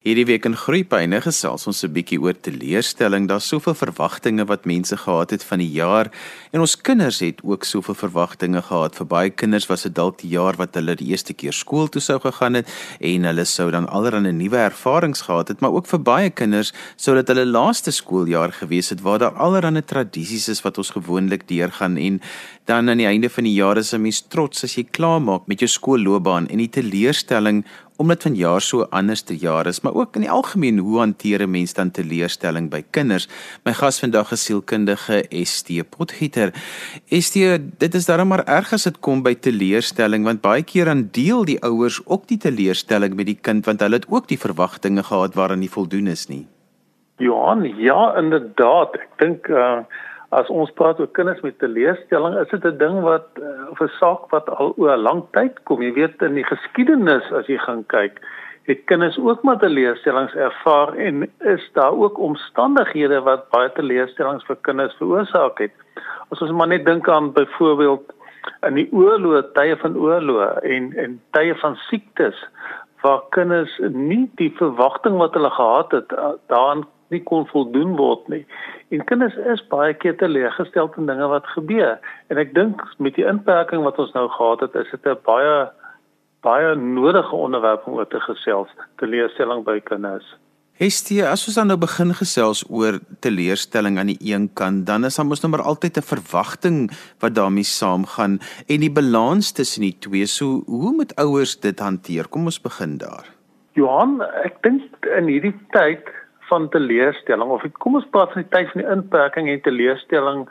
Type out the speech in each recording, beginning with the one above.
Hierdie week in Groepyne gesels ons 'n bietjie oor teleurstelling. Daar's soveel verwagtinge wat mense gehad het van die jaar en ons kinders het ook soveel verwagtinge gehad. Vir baie kinders was dit dalk die jaar wat hulle die eerste keer skool toe sou gegaan het en hulle sou dan allerlei nuwe ervarings gehad het, maar ook vir baie kinders sou dit hulle laaste skooljaar gewees het waar daar allerlei tradisies is wat ons gewoonlik deurgaan en dan aan die einde van die jaar is 'n mens trots as jy klaarmaak met jou skoolloopbaan en die teleurstelling omdat vanjaar so anders te jaar is, maar ook in die algemeen hoe hanteer 'n mens dan teleurstelling by kinders? My gas vandag is sielkundige ST Potgieter. ST, dit is darem maar erg as dit kom by teleurstelling want baie keer dan deel die ouers ook die teleurstelling met die kind want hulle het ook die verwagtinge gehad waaraan nie voldoen is nie. Johan, ja, inderdaad. Ek dink uh as ons praat oor kinders met teleurstelling, is dit 'n ding wat uh, of 'n saak wat al oor 'n lang tyd kom. Jy weet in die geskiedenis as jy gaan kyk, het kinders ook maar teleurstellings ervaar en is daar ook omstandighede wat baie teleurstellings vir kinders veroorsaak het. As ons maar net dink aan byvoorbeeld in die oorloë, tye van oorloë en en tye van siektes waar kinders nie die verwagting wat hulle gehad het uh, daaraan nie kon voldoen word nie. En kinders is baie keer teleurgestel in dinge wat gebeur. En ek dink met die inperking wat ons nou gehad het, is dit 'n baie baie nodige onderwerp om oor te gesels, teleurstelling by kinders. Hestie, as ons dan nou begin gesels oor teleurstelling aan die een kant, dan is daar mos nou maar altyd 'n verwagting wat daarmee saamgaan en die balans tussen die twee. So, hoe moet ouers dit hanteer? Kom ons begin daar. Johan, ek dink in hierdie tyd van teleurstelling of kom ons praat van die tyd van die inperking en teleurstelling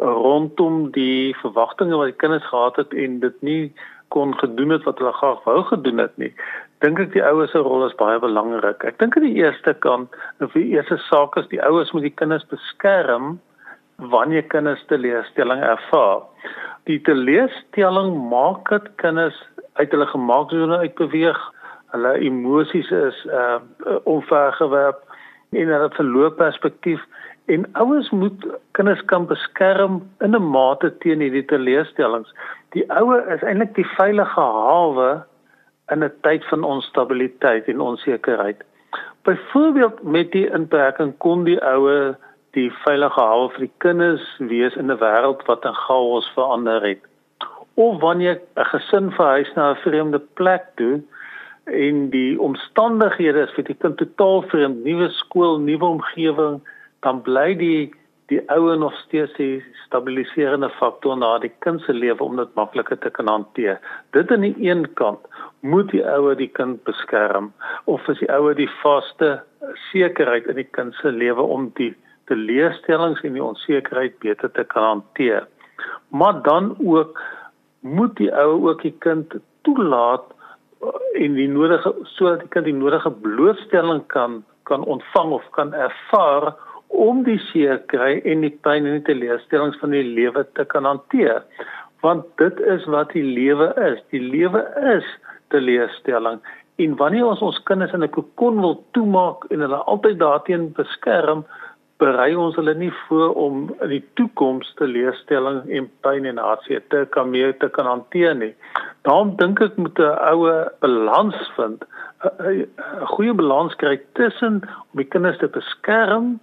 rondom die verwagtinge wat die kinders gehad het en dit nie kon gedoen het wat hulle graag wou gedoen het nie. Dink ek die ouers se rol is baie belangrik. Ek dink aan die eerste kant, of die eerste saak is die ouers moet die kinders beskerm wanneer kinders teleurstelling ervaar. Die teleurstelling maak dit kinders uit hulle gemaaksone uitbeweeg. Hulle emosies is uh onvergewerp en hulle verloop perspektief en ouers moet kinders kan beskerm in 'n mate teen hierdie teleurstellings. Die ouer is eintlik die veilige hawe in 'n tyd van onstabiliteit en onsekerheid. Byvoorbeeld met die inperking kon die ouer die veilige hawe vir die kinders wees in 'n wêreld wat in chaos verander het. Of wanneer 'n gesin verhuis na 'n vreemde plek toe, en die omstandighede is vir die kind totaal vreemd, nuwe skool, nuwe omgewing, dan bly die die ouer nog steeds die stabiliserende faktor na die kind se lewe om dit makliker te kan hanteer. Dit aan die een kant moet die ouer die kind beskerm of is die ouer die vaste sekerheid in die kind se lewe om die teleurstellings en die onsekerheid beter te kan hanteer. Maar dan ook moet die ouer ook die kind toelaat en die nodige sodat die kind die nodige blootstelling kan kan ontvang of kan ervaar om die seer kry en die pyn en die teleurstellings van die lewe te kan hanteer. Want dit is wat die lewe is. Die lewe is teleurstelling. En wanneer ons ons kinders in 'n kokon wil toemaak en hulle altyd daarteen beskerm berei ons hulle nie voor om in die toekoms te leerstelling en pyn en hartseer te kan meer te kan hanteer nie. Daarom dink ek moet 'n oue balans vind, 'n goeie balans kry tussen om die kinders te beskerm,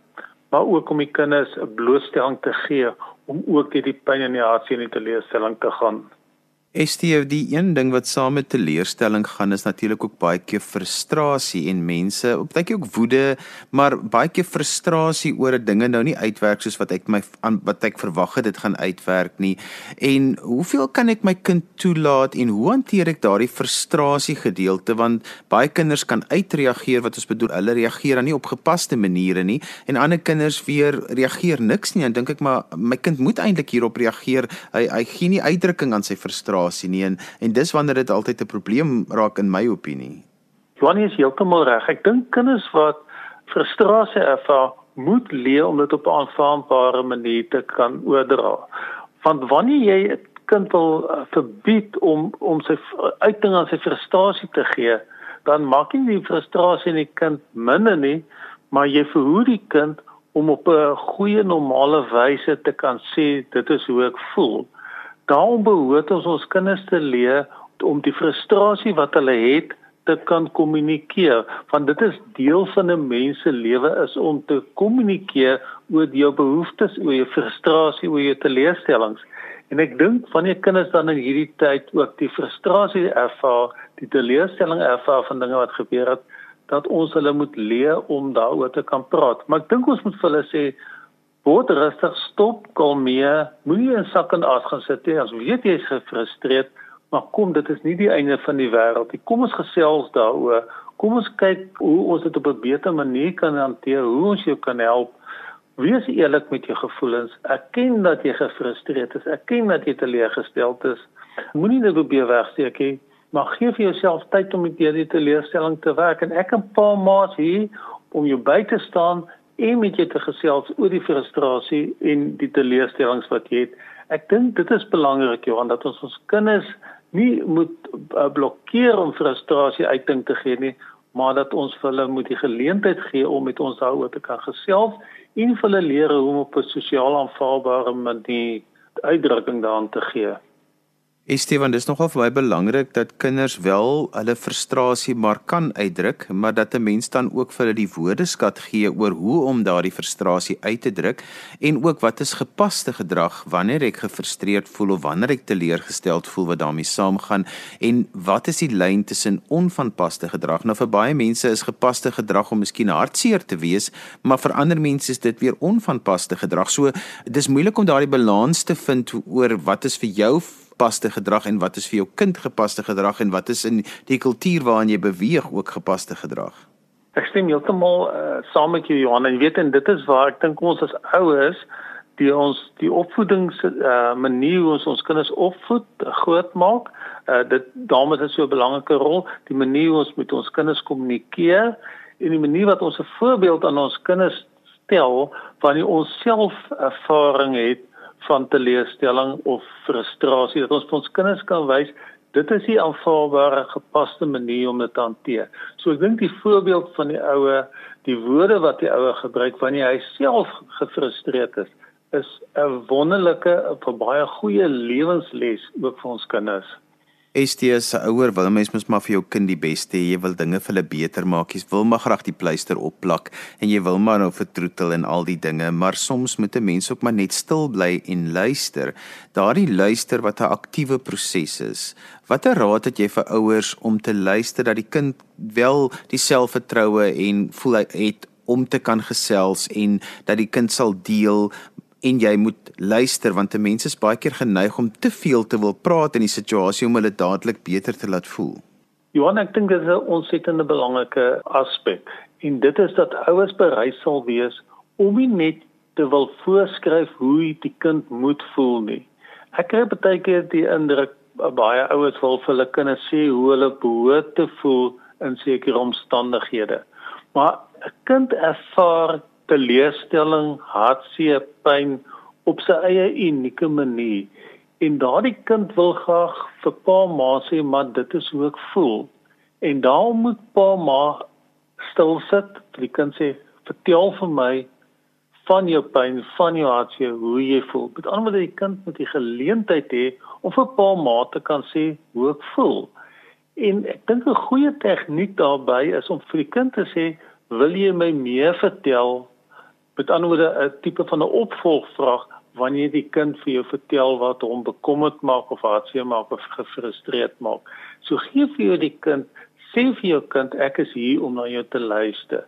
maar ook om die kinders 'n blootstelling te gee om ook hierdie pyn en die hartseer in te leerstelling te gaan. STO die een ding wat saam met teleurstelling gaan is natuurlik ook baie keer frustrasie en mense, baie keer ook woede, maar baie keer frustrasie oor 'n dinge nou nie uitwerk soos wat ek my wat ek verwag het dit gaan uitwerk nie. En hoeveel kan ek my kind toelaat en hoe hanteer ek daardie frustrasie gedeelte want baie kinders kan uitreageer wat ons bedoel hulle reageer dan nie op gepaste maniere nie en ander kinders weer reageer niks nie en dink ek maar my kind moet eintlik hierop reageer. Hy hy gee nie uitdrukking aan sy frustrasie frustrasie nie en en dis wanneer dit altyd 'n probleem raak in my opinie. Johnny is heeltemal reg. Ek dink kinders wat frustrasie ervaar, moet leer om dit op 'n aanvaarbare manier te kan oordra. Want wanneer jy 'n kind wil uh, verbied om om sy uiting aan sy frustrasie te gee, dan maak jy die frustrasie in die kind minder nie, maar jy verhoed die kind om op 'n goeie normale wyse te kan sê dit is hoe ek voel. Daarom behoort ons ons kinders te leer om die frustrasie wat hulle het te kan kommunikeer want dit is deel van 'n mens se lewe is om te kommunikeer oor jou behoeftes, oor jou frustrasie, oor jou teleurstellings. En ek dink wanneer kinders dan in hierdie tyd ook die frustrasie ervaar, die teleurstelling ervaar van dinge wat gebeur het, dat ons hulle moet leer om daaroor te kan praat. Maar ek dink ons moet vir hulle sê word rustig, stop, kalmeer, moenie in sak en as gaan sit nie. As weet jy is gefrustreerd, maar kom, dit is nie die einde van die wêreld nie. Kom ons gesels daaroor. Kom ons kyk hoe ons dit op 'n beter manier kan hanteer, hoe ons jou kan help. Wees eerlik met jou gevoelens. Erken dat jy gefrustreerd is. Erken dat jy teleurgesteld is. Moenie dit probeer wegsteek nie, maar gee vir jouself tyd om met hierdie teleurstelling te werk en ek en pa maas hier om jou by te staan en met jou te gesels oor die frustrasie en die teleurstellings wat jy het. Ek dink dit is belangrik Johan dat ons ons kinders nie moet uh, blokkeer om frustrasie uiting te gee nie, maar dat ons vir hulle moet die geleentheid gee om met ons daaroor te kan gesels en vir hulle leer hoe om op 'n sosiaal aanvaarbare manier uitdrukking daaraan te gee. Esteban, dis nogal vir my belangrik dat kinders wel hulle frustrasie maar kan uitdruk, maar dat 'n mens dan ook vir hulle die woordeskat gee oor hoe om daardie frustrasie uit te druk en ook wat is gepaste gedrag wanneer ek gefrustreerd voel of wanneer ek teleurgesteld voel wat daarmee saamgaan en wat is die lyn tussen onvanpaste gedrag? Nou vir baie mense is gepaste gedrag om miskien hartseer te wees, maar vir ander mense is dit weer onvanpaste gedrag. So dis moeilik om daardie balans te vind oor wat is vir jou gepaste gedrag en wat is vir jou kind gepaste gedrag en wat is in die kultuur waarin jy beweeg ook gepaste gedrag? Ek stem heeltemal uh, saam met jou Johan en weet en dit is waar ek dink ons as ouers die ons die opvoedings uh, manier hoe ons ons kinders opvoed groot maak uh, dit daarmee is so 'n belangrike rol die manier hoe ons met ons kinders kommunikeer en die manier wat ons 'n voorbeeld aan ons kinders stel wanneer ons self ervaring het van teleurstelling of frustrasie dat ons vir ons kinders kan wys dit is die aanvaarbare gepaste manier om dit te hanteer. So ek dink die voorbeeld van die oue, die woorde wat die oue gebruik wanneer hy self gefrustreerd is, is 'n wonderlike, 'n baie goeie lewensles ook vir ons kinders. ST se ouer wil mens mos maar vir jou kind die beste hê. Jy wil dinge vir hulle beter maak. Jy wil maar graag die pleister opplak en jy wil maar nou vertroetel en al die dinge, maar soms moet 'n mens ook maar net stil bly en luister. Daardie luister wat 'n aktiewe proses is. Watter raad het jy vir ouers om te luister dat die kind wel die selfvertroue en voel hy het om te kan gesels en dat die kind sal deel en jy moet luister want 'n mens is baie keer geneig om te veel te wil praat in die situasie om hulle dadelik beter te laat voel. Johan, ek dink dit is 'n ontsettende belangrike aspek en dit is dat ouers bereid sal wees om nie net te wil voorskryf hoe die kind moet voel nie. Ek kry baie keer die indruk baie ouers wil vir hulle kinders sê hoe hulle behoort te voel in sekere omstandighede. Maar 'n kind ervaar teleurstelling, hartseer, pyn op sy eie unieke manier. En daardie kind wil graag vir pa ma sê maar dit is hoe ek voel. En daarom moet pa ma stil sit. Die kind sê vertel vir my van jou pyn, van jou hartseer, hoe jy voel. Met ander woorde die kind moet die geleentheid hê om vir pa ma te kan sê hoe ek voel. En ek dink 'n goeie tegniek daarbey is om vir die kind te sê, "Wil jy my meer vertel Met ander woorde 'n tipe van 'n opvolgvraag wanneer die kind vir jou vertel wat hom bekommerd maak of hartseer maak of gefrustreerd maak. So gee vir jou die kind, sê vir jou kind ek is hier om na jou te luister.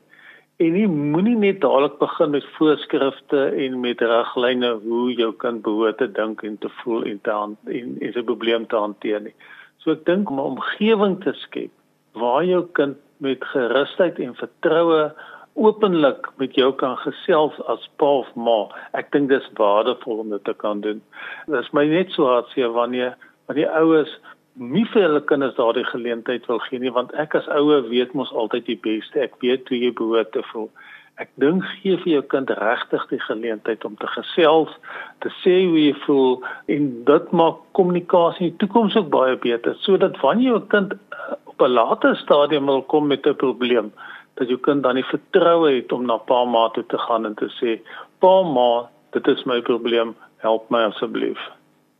En jy moenie net dadelik begin met voorskrifte en met riglyne hoe jou kind behoort te dink en te voel en te en, en sy probleem te hanteer nie. So ek dink om 'n omgewing te skep waar jou kind met gerusheid en vertroue openlik met jou kan gesels as pa of ma. Ek dink dis waardevol om dit te kan doen. Dit is my net so hartseer wanneer wanneer ouers nie vir hulle kinders daardie geleentheid wil gee nie want ek as ouer weet mos altyd die beste. Ek weet hoe jy behoort te voel. Ek dink gee vir jou kind regtig die geleentheid om te gesels, te sê hoe jy voel en dit maak kommunikasie in die toekoms ook baie beter sodat wanneer jou kind eh, op 'n later stadium wil kom met 'n probleem, dat jou kind dan die vertroue het om na pa ma toe te gaan en te sê pa ma dit is my probleem help my asseblief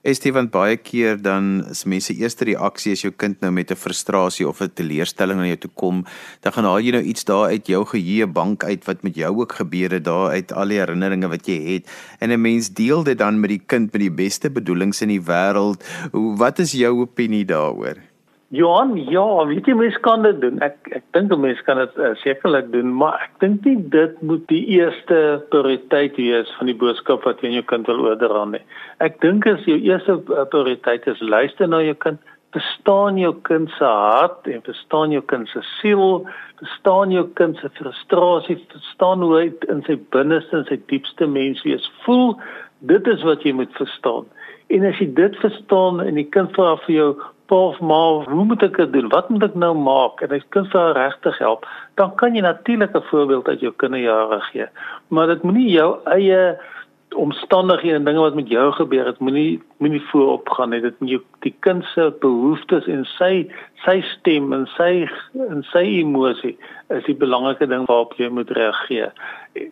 Estie want baie keer dan is mense eerste reaksie as jou kind nou met 'n frustrasie of 'n teleurstelling aan jou toe kom, dan gaan haal jy nou iets daar uit jou geheue bank uit wat met jou ook gebeur het daar uit al die herinneringe wat jy het en 'n mens deel dit dan met die kind met die beste bedoelings in die wêreld. Wat is jou opinie daaroor? Johan, ja, weet jy mens kan dit doen. Ek ek dink 'n mens kan dit uh, sekerlik doen, maar ek dink nie dit moet die eerste prioriteit wees van die boodskap wat jy aan jou kind wil oordra nie. Ek dink as jou eerste uh, prioriteit is luister na jou kind, verstaan jou kind se hart en verstaan jou kind se siel, verstaan jou kind se frustrasie, verstaan hoe hy in sy binneste en sy diepste menswees voel. Dit is wat jy moet verstaan. En as jy dit verstaan en die kind vra vir jou of maar hoe moet ek dit doen? Wat moet ek nou maak? En ek kan vir regtig help. Dan kan jy natuurlik 'n voorbeeld uit jou kinderjare gee. Maar dit moenie jou eie omstandighede en dinge wat met jou gebeur het moenie moenie voorop gaan nie. Dit moet jou die kind se behoeftes en sy sy stem en sy en sy emosie is die belangrike ding waarop jy moet reageer.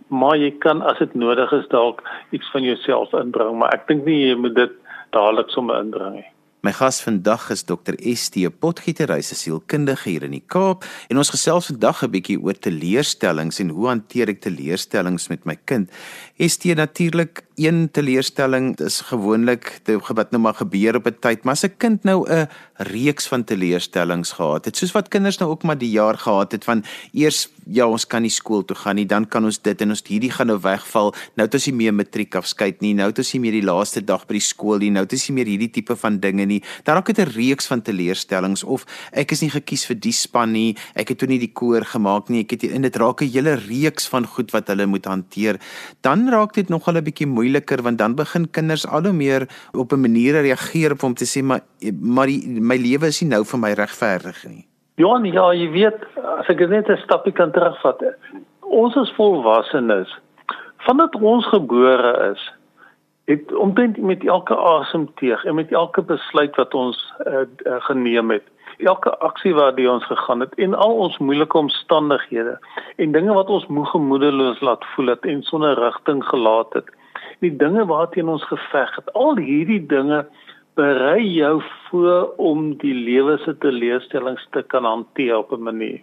Maar jy kan as dit nodig is dalk iets van jouself inbring, maar ek dink nie jy moet dit dadelik sommer inbring nie. My gas vandag is Dr. ST Potgieter, hy is 'n sielkundige hier in die Kaap en ons gesels vandag 'n bietjie oor teleurstellings en hoe hanteer ek teleurstellings met my kind. ST natuurlik een teleurstelling is gewoonlik wat nou maar gebeur op 'n tyd, maar as 'n kind nou 'n reeks van teleurstellings gehad het, soos wat kinders nou ook maar die jaar gehad het van eers ja, ons kan nie skool toe gaan nie, dan kan ons dit en ons hierdie gaan nou wegval. Nou het ons nie meer matriek afskeid nie, nou het ons nie meer die laaste dag by die skool nie, nou het ons nie meer hierdie tipe van dinge nie. Dan raak dit 'n reeks van teleurstellings of ek is nie gekies vir die span nie, ek het toe nie die koor gemaak nie, ek het in dit raak 'n hele reeks van goed wat hulle moet hanteer. Dan raak dit nogal 'n bietjie moeiliker want dan begin kinders al hoe meer op 'n manier reageer op om te sê maar maar die, my lewe is nie nou vir my regverdig nie. Johan, ja, jy weet as ek net 'n stapie kan terugvat. Ons is volwassenes. Vandat ons gebore is, het omtrent met elke asemteug en met elke besluit wat ons uh, uh, geneem het, elke aksie die ons gegaan het en al ons moeilike omstandighede en dinge wat ons moeg gemoedeloos laat voel het en sonder rigting gelaat het die dinge waarteen ons geveg het al hierdie dinge berei jou voor om die lewe se teleurstellings te kan hanteer op 'n manier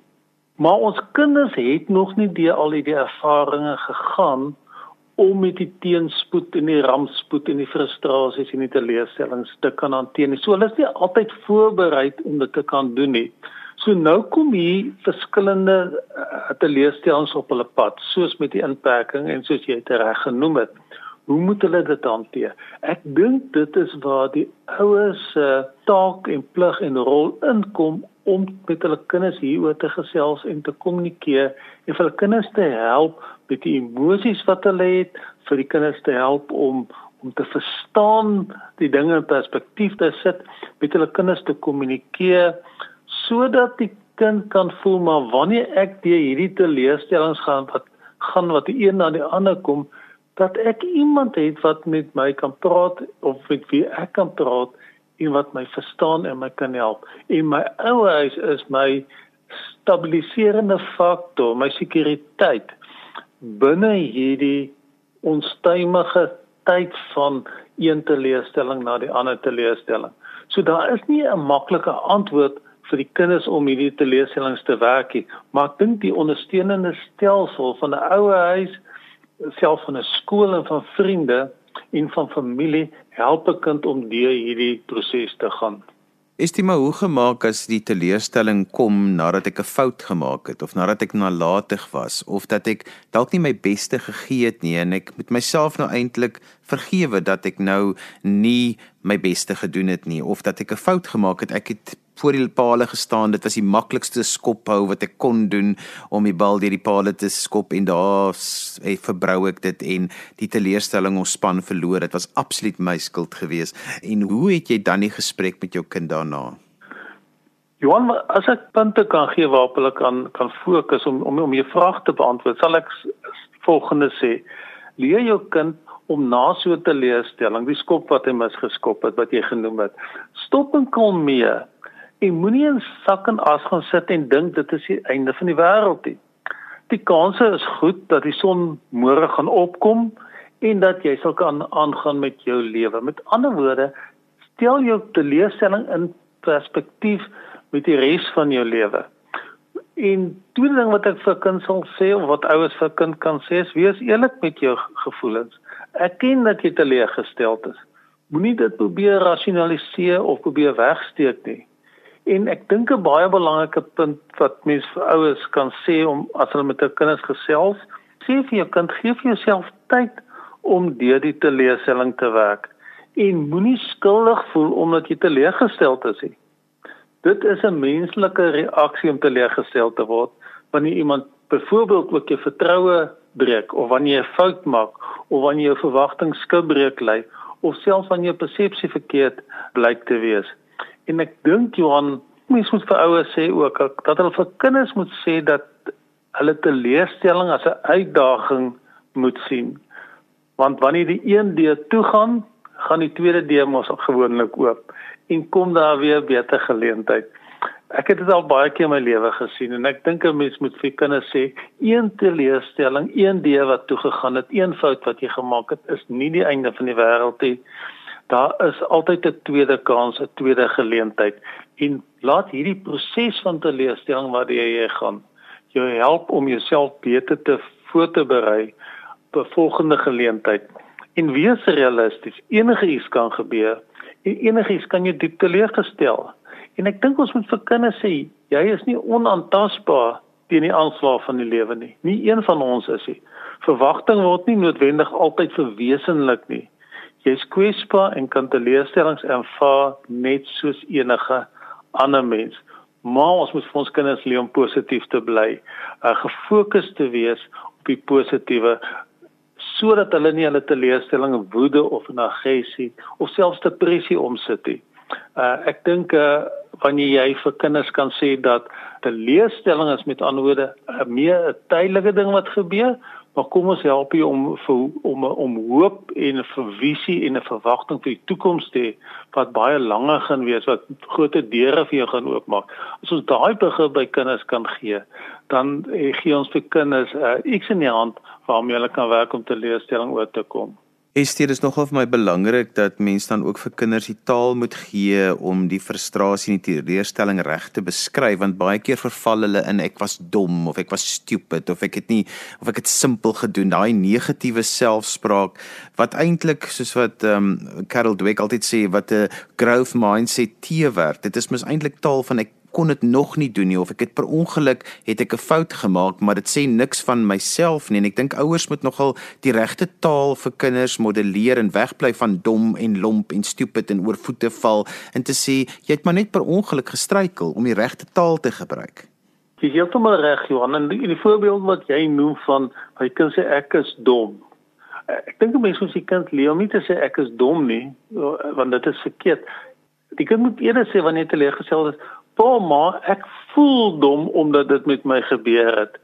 maar ons kinders het nog nie deur al hierdie ervarings gegaan om met die teenspoed en die rampspoed en die frustrasies en die teleurstellings te kan hanteer. So hulle is nie altyd voorberei om dit te kan doen nie. So nou kom hier verskillende uh, teleurstellings op hulle pad, soos met die inperking en soos jy dit reg genoem het. Hoe moet hulle dit hanteer? Ek dink dit is waar die ouers se uh, taak en plig en rol inkom om met hulle kinders hieroor te gesels en te kommunikeer en vir hulle kinders te help met die emosies wat hulle het, vir die kinders te help om om te verstaan die dinge in perspektief te sit, met hulle kinders te kommunikeer sodat die kind kan voel maar wanneer ek deur hierdie teleurstellings gaan wat gaan wat die een na die ander kom dat ek iemand het wat met my kan praat of met wie ek kan praat en wat my verstaan en my kan help. En my ouers is my stabiliserende faktor, my sekuriteit binne hierdie onstuimige tyd van een teleurstelling na die ander teleurstelling. So daar is nie 'n maklike antwoord vir die kinders om hierdie teleurstellings te werk nie, maar ek dink die ondersteunende stelsel van 'n ouer huis, self van 'n skool en van vriende en van familie help 'n kind om deur hierdie proses te gaan. Estima hoe gemaak as die teleurstelling kom nadat ek 'n fout gemaak het of nadat ek nalatig was of dat ek dalk nie my beste gegee het nie en ek met myself nou eintlik vergewe dat ek nou nie my beste gedoen het nie of dat ek 'n fout gemaak het ek het voor die palle gestaan. Dit was die maklikste skophou wat ek kon doen om die bal deur die palle te skop en daar hey, verbrou ek dit en die teleurstelling ons span verloor. Dit was absoluut my skuld geweest. En hoe het jy dan die gesprek met jou kind daarna? Johan, as ek punte kan gee waarop hulle kan kan fokus om om om jou vraag te beantwoord, sal ek volgende sê: Leer jou kind om na so 'n teleurstelling, die skop wat hy misgeskop het wat jy genoem het, stop en kalmeer en moenie in sak en as gaan sit en dink dit is die einde van die wêreld nie. Die kanse is goed dat die son môre gaan opkom en dat jy sal kan aangaan met jou lewe. Met ander woorde, stel jou teleurstelling in perspektief met die res van jou lewe. En tweede ding wat ek vir kinders sal sê of wat ouers vir kind kan sê is wees eerlik met jou gevoelens. Erken dat jy teleurgestel is. Moenie dit probeer rasionaliseer of probeer wegsteek nie. En ek dink 'n baie belangrike punt wat mense vir ouers kan sê om as hulle met hul kinders gesels, sê vir jou kind gee vir jouself tyd om deur die teleurstelling te werk en moenie skuldig voel omdat jy teleurgestel is nie. Dit is 'n menslike reaksie om teleurgestel te word wanneer iemand byvoorbeeld ook jou vertroue breek of wanneer jy 'n fout maak of wanneer jou verwagtinge skibreek lê of selfs wanneer jou persepsie verkeerd blyk te wees. En ek dink Johan, mens moet vir ouers sê ook dat hulle vir kinders moet sê dat hulle teleurstelling as 'n uitdaging moet sien. Want wanneer die een deur toe gaan, gaan die tweede deur mos gewoonlik oop en kom daar weer beter geleentheid. Ek het dit al baie keer in my lewe gesien en ek dink 'n mens moet vir kinders sê, een teleurstelling, een deur wat toe gegaan het, een fout wat jy gemaak het, is nie die einde van die wêreld nie. Daar is altyd 'n tweede kans, 'n tweede geleentheid en laat hierdie proses van teleurstelling waar jy gaan jou help om jouself beter te voor te berei vir volgende geleentheid. En wees realisties, enige iets kan gebeur en enigiets kan jou diep teleurgestel. En ek dink ons moet vir kinders sê, jy is nie onaantastbaar teen die aanslag van die lewe nie. Nie een van ons is nie. Verwagting word nie noodwendig altyd verwesenlik nie. Jy's kwesbaar en kan teleurstellings ervaar net soos enige ander mens. Maar ons moet vir ons kinders leer om positief te bly, uh, gefokus te wees op die positiewe sodat hulle nie hulle teleurstelling in woede of in aggressie of selfs depressie omsit nie. Uh ek dink uh wanneer jy vir kinders kan sê dat teleurstelling is met anderwoorde 'n meer 'n tydelike ding wat gebeur, maar kom ons help jou om vir om om hoop en 'n visie en 'n verwagting vir die toekoms te hê wat baie langer gaan wees wat groot deure vir jou gaan oopmaak. As ons daai begrip by kinders kan gee, dan eh, gee ons vir kinders uh, iets in die hand waarmee hulle kan werk om teleurstelling oor te kom. Estie, dit is nogal vir my belangrik dat mense dan ook vir kinders die taal moet gee om die frustrasie en die teleurstelling reg te beskryf want baie keer verval hulle in ek was dom of ek was stupid of ek het nie of ek het simpel gedoen. Daai negatiewe selfspraak wat eintlik soos wat ehm um, Carol Dweck altyd sê wat 'n growth mindset teewerk. Dit is mos eintlik taal van ek kon dit nog nie doen nie of ek het per ongeluk het ek 'n fout gemaak maar dit sê niks van myself nie en ek dink ouers moet nogal die regte taal vir kinders modelleer en wegbly van dom en lomp en stupid en oor voete val en te sê jy het maar net per ongeluk gestruikel om die regte taal te gebruik. Jy het heeltemal reg Johan en die, die voorbeeld wat jy noem van my kind sê ek is dom. Ek dink mense moet sy kind leer om nie te sê ek is dom nie want dit is verkeerd. Die kind moet eerder sê wanneer hy teleurgestel is, pa maar ek voel dom omdat dit met my gebeur het.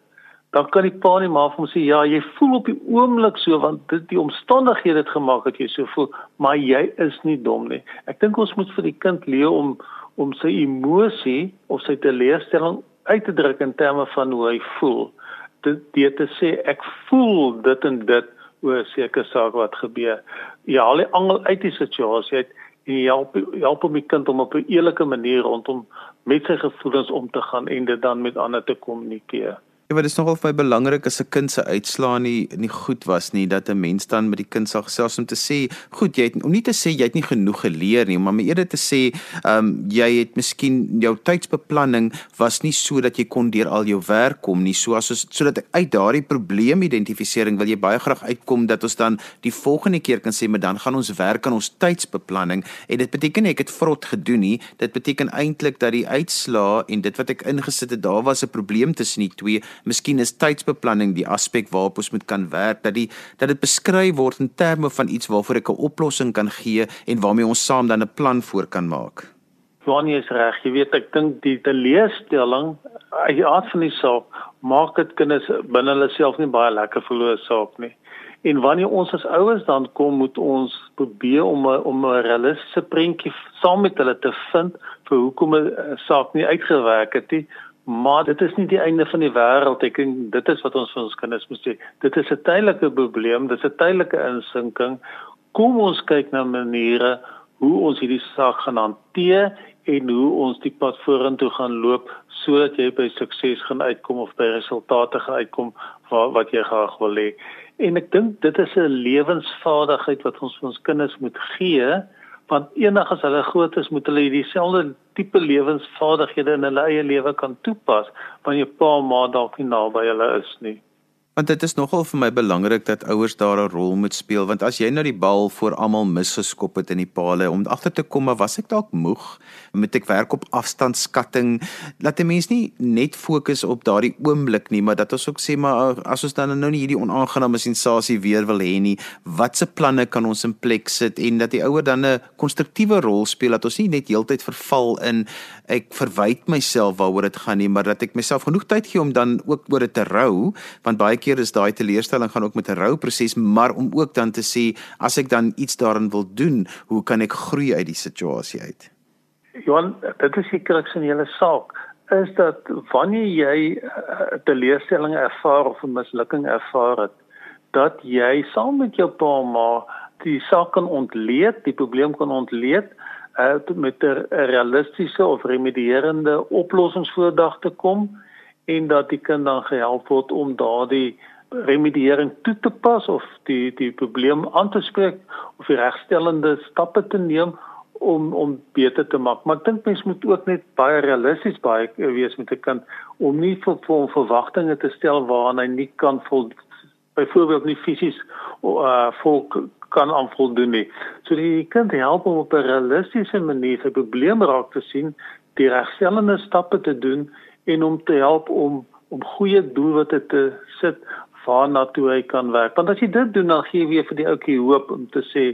Dan kan die pa nie maar vir hom sê ja, jy voel op die oomblik so want dit die omstandighede het gemaak dat jy so voel, maar jy is nie dom nie. Ek dink ons moet vir die kind leer om om sy emosie of sy teleurstelling uit te druk in terme van hoe hy voel. Dit dit te sê ek voel dit en dit oor 'n sekere saak wat gebeur. Ja, al die angel uit die situasie uit en jy help help om die kind om op 'n eerlike manier rondom met sy gevoelens om te gaan en dit dan met ander te kommunikeer. Ja, maar dit is nogal vir my belangrik as 'n kind se uitslaa nie nie goed was nie dat 'n mens dan met die kind sal gesels om te sê, "Goed, jy het om nie te sê jy het nie genoeg geleer nie, maar eerder te sê, ehm um, jy het miskien jou tydsbeplanning was nie so dat jy kon deur al jou werk kom nie, so as sodat ek uit daardie probleemidentifikasering wil jy baie graag uitkom dat ons dan die volgende keer kan sê, "Maar dan gaan ons werk aan ons tydsbeplanning." En dit beteken nie ek het vrot gedoen nie, dit beteken eintlik dat die uitslaa en dit wat ek ingesit het, daar was 'n probleem tussen die twee miskien is tydsbeplanning die aspek waarop ons moet kan werk dat die dat dit beskryf word in terme van iets waarvoor ek 'n oplossing kan gee en waarmee ons saam dan 'n plan voor kan maak. Wanneer is reg, jy weet ek dink die teleurstelling uit die aard van die saak maak dit kinders binne hulle self nie baie lekker voel oor saak nie. En wanneer ons as ouers dan kom, moet ons probeer om a, om 'n realistiese prentjie saam met hulle te vind vir hoekom 'n saak nie uitgewerk het nie, Maar dit is nie die einde van die wêreld. Ek dink dit is wat ons vir ons kinders moet sê. Dit is 'n tydelike probleem, dit is 'n tydelike insinking. Kom ons kyk na maniere hoe ons hierdie saak gaan hanteer en hoe ons die pad vorentoe gaan loop sodat jy by sukses gaan uitkom of by resultate gaan uitkom wat wat jy graag wil hê. En ek dink dit is 'n lewensvaardigheid wat ons vir ons kinders moet gee want eendag as hulle groot is moet hulle dieselfde tipe lewensvaardighede in hulle eie lewe kan toepas wanneer jou pa maar dalk nie naby hulle is nie want dit is nogal vir my belangrik dat ouers daar 'n rol moet speel want as jy nou die bal voor almal misgeskop het in die palle om agter te kom maar was ek dalk moeg? Moet ek werk op afstandskatting? Laat 'n mens nie net fokus op daardie oomblik nie maar dat ons ook sê maar as ons dan nou nie hierdie onaangename sensasie weer wil hê nie watse planne kan ons in plek sit? En dat die ouer dan 'n konstruktiewe rol speel dat ons nie net heeltyd verval in ek verwyd myself waaroor dit gaan nie maar dat ek myself genoeg tyd gee om dan ook oor dit te rou want baie keer is daai teleurstelling gaan ook met 'n rouproses, maar om ook dan te sê as ek dan iets daarin wil doen, hoe kan ek groei uit die situasie uit? Johan, dit is die kruks in hele saak is dat wanneer jy 'n uh, teleurstelling ervaar of 'n mislukking ervaar het, dat jy saam met jou pa maar die saak kan ontleed, die probleem kan ontleed uh, met 'n realistiese of remedierende oplossingsvoordag te kom en dat die kind dan gehelp word om daardie remediering toe te pas of die die probleem aan te spreek of die regstellende stappe te neem om om beter te maak. Maar ek dink mens moet ook net baie realisties baie wees met 'n kind om nie vir vir verwagtinge te stel waaraan hy nie kan vol byvoorbeeld nie fisies uh vol kan aanvoldoen nie. So die kind help om op 'n realistiese manier sy probleem raak te sien, die regstellende stappe te doen en om te help om om goeie doelwitte te sit waarna toe hy kan werk. Want as jy dit doen dan gee jy weer vir die ouetjie hoop om te sê,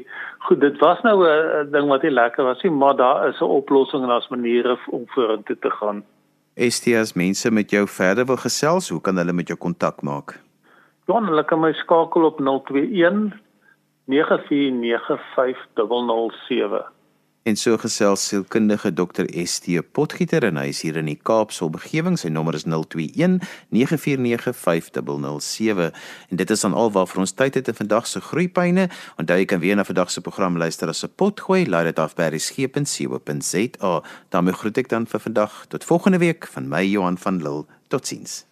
goed, dit was nou 'n ding wat nie lekker was nie, maar daar is 'n oplossing en daar's maniere om vorentoe te gaan. STS mense met jou verder wil gesels, hoe kan hulle met jou kontak maak? Ja, hulle kan my skakel op 021 949 5007. En so gesels sielkundige dokter ST Potgieter en hy is hier in die Kaapse omgewing. Sy nommer is 021 949 5007. En dit is dan alwaar vir ons tyd het in vandag se groeipyne. Onthou jy kan weer na vandag se program luister as 'n potgooi. Laai dit af by resgep.co.za. daarmee groet ek dan vir vandag. Tot volgende week van my Johan van Lille. Totsiens.